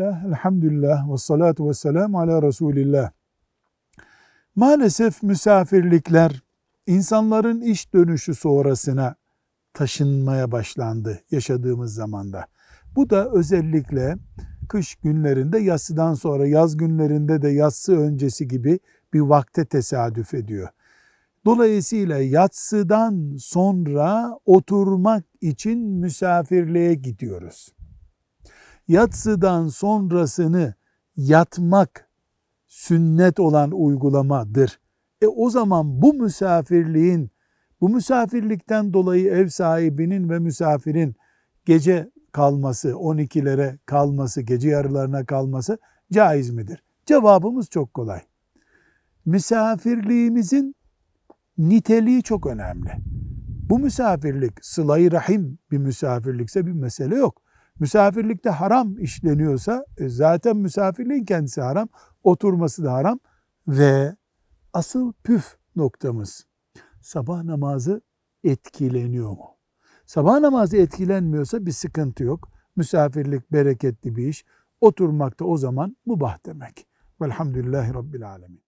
Bismillah, elhamdülillah ve salatu ve selamu ala Resulillah. Maalesef misafirlikler insanların iş dönüşü sonrasına taşınmaya başlandı yaşadığımız zamanda. Bu da özellikle kış günlerinde yatsıdan sonra yaz günlerinde de yatsı öncesi gibi bir vakte tesadüf ediyor. Dolayısıyla yatsıdan sonra oturmak için misafirliğe gidiyoruz. Yatsıdan sonrasını yatmak sünnet olan uygulamadır. E o zaman bu misafirliğin, bu misafirlikten dolayı ev sahibinin ve misafirin gece kalması, 12'lere kalması, gece yarılarına kalması caiz midir? Cevabımız çok kolay. Misafirliğimizin niteliği çok önemli. Bu misafirlik sıla rahim bir misafirlikse bir mesele yok. Misafirlikte haram işleniyorsa e, zaten misafirliğin kendisi haram, oturması da haram ve asıl püf noktamız sabah namazı etkileniyor mu? Sabah namazı etkilenmiyorsa bir sıkıntı yok. Misafirlik bereketli bir iş. Oturmakta o zaman mubah demek. Velhamdülillahi Rabbil Alemin.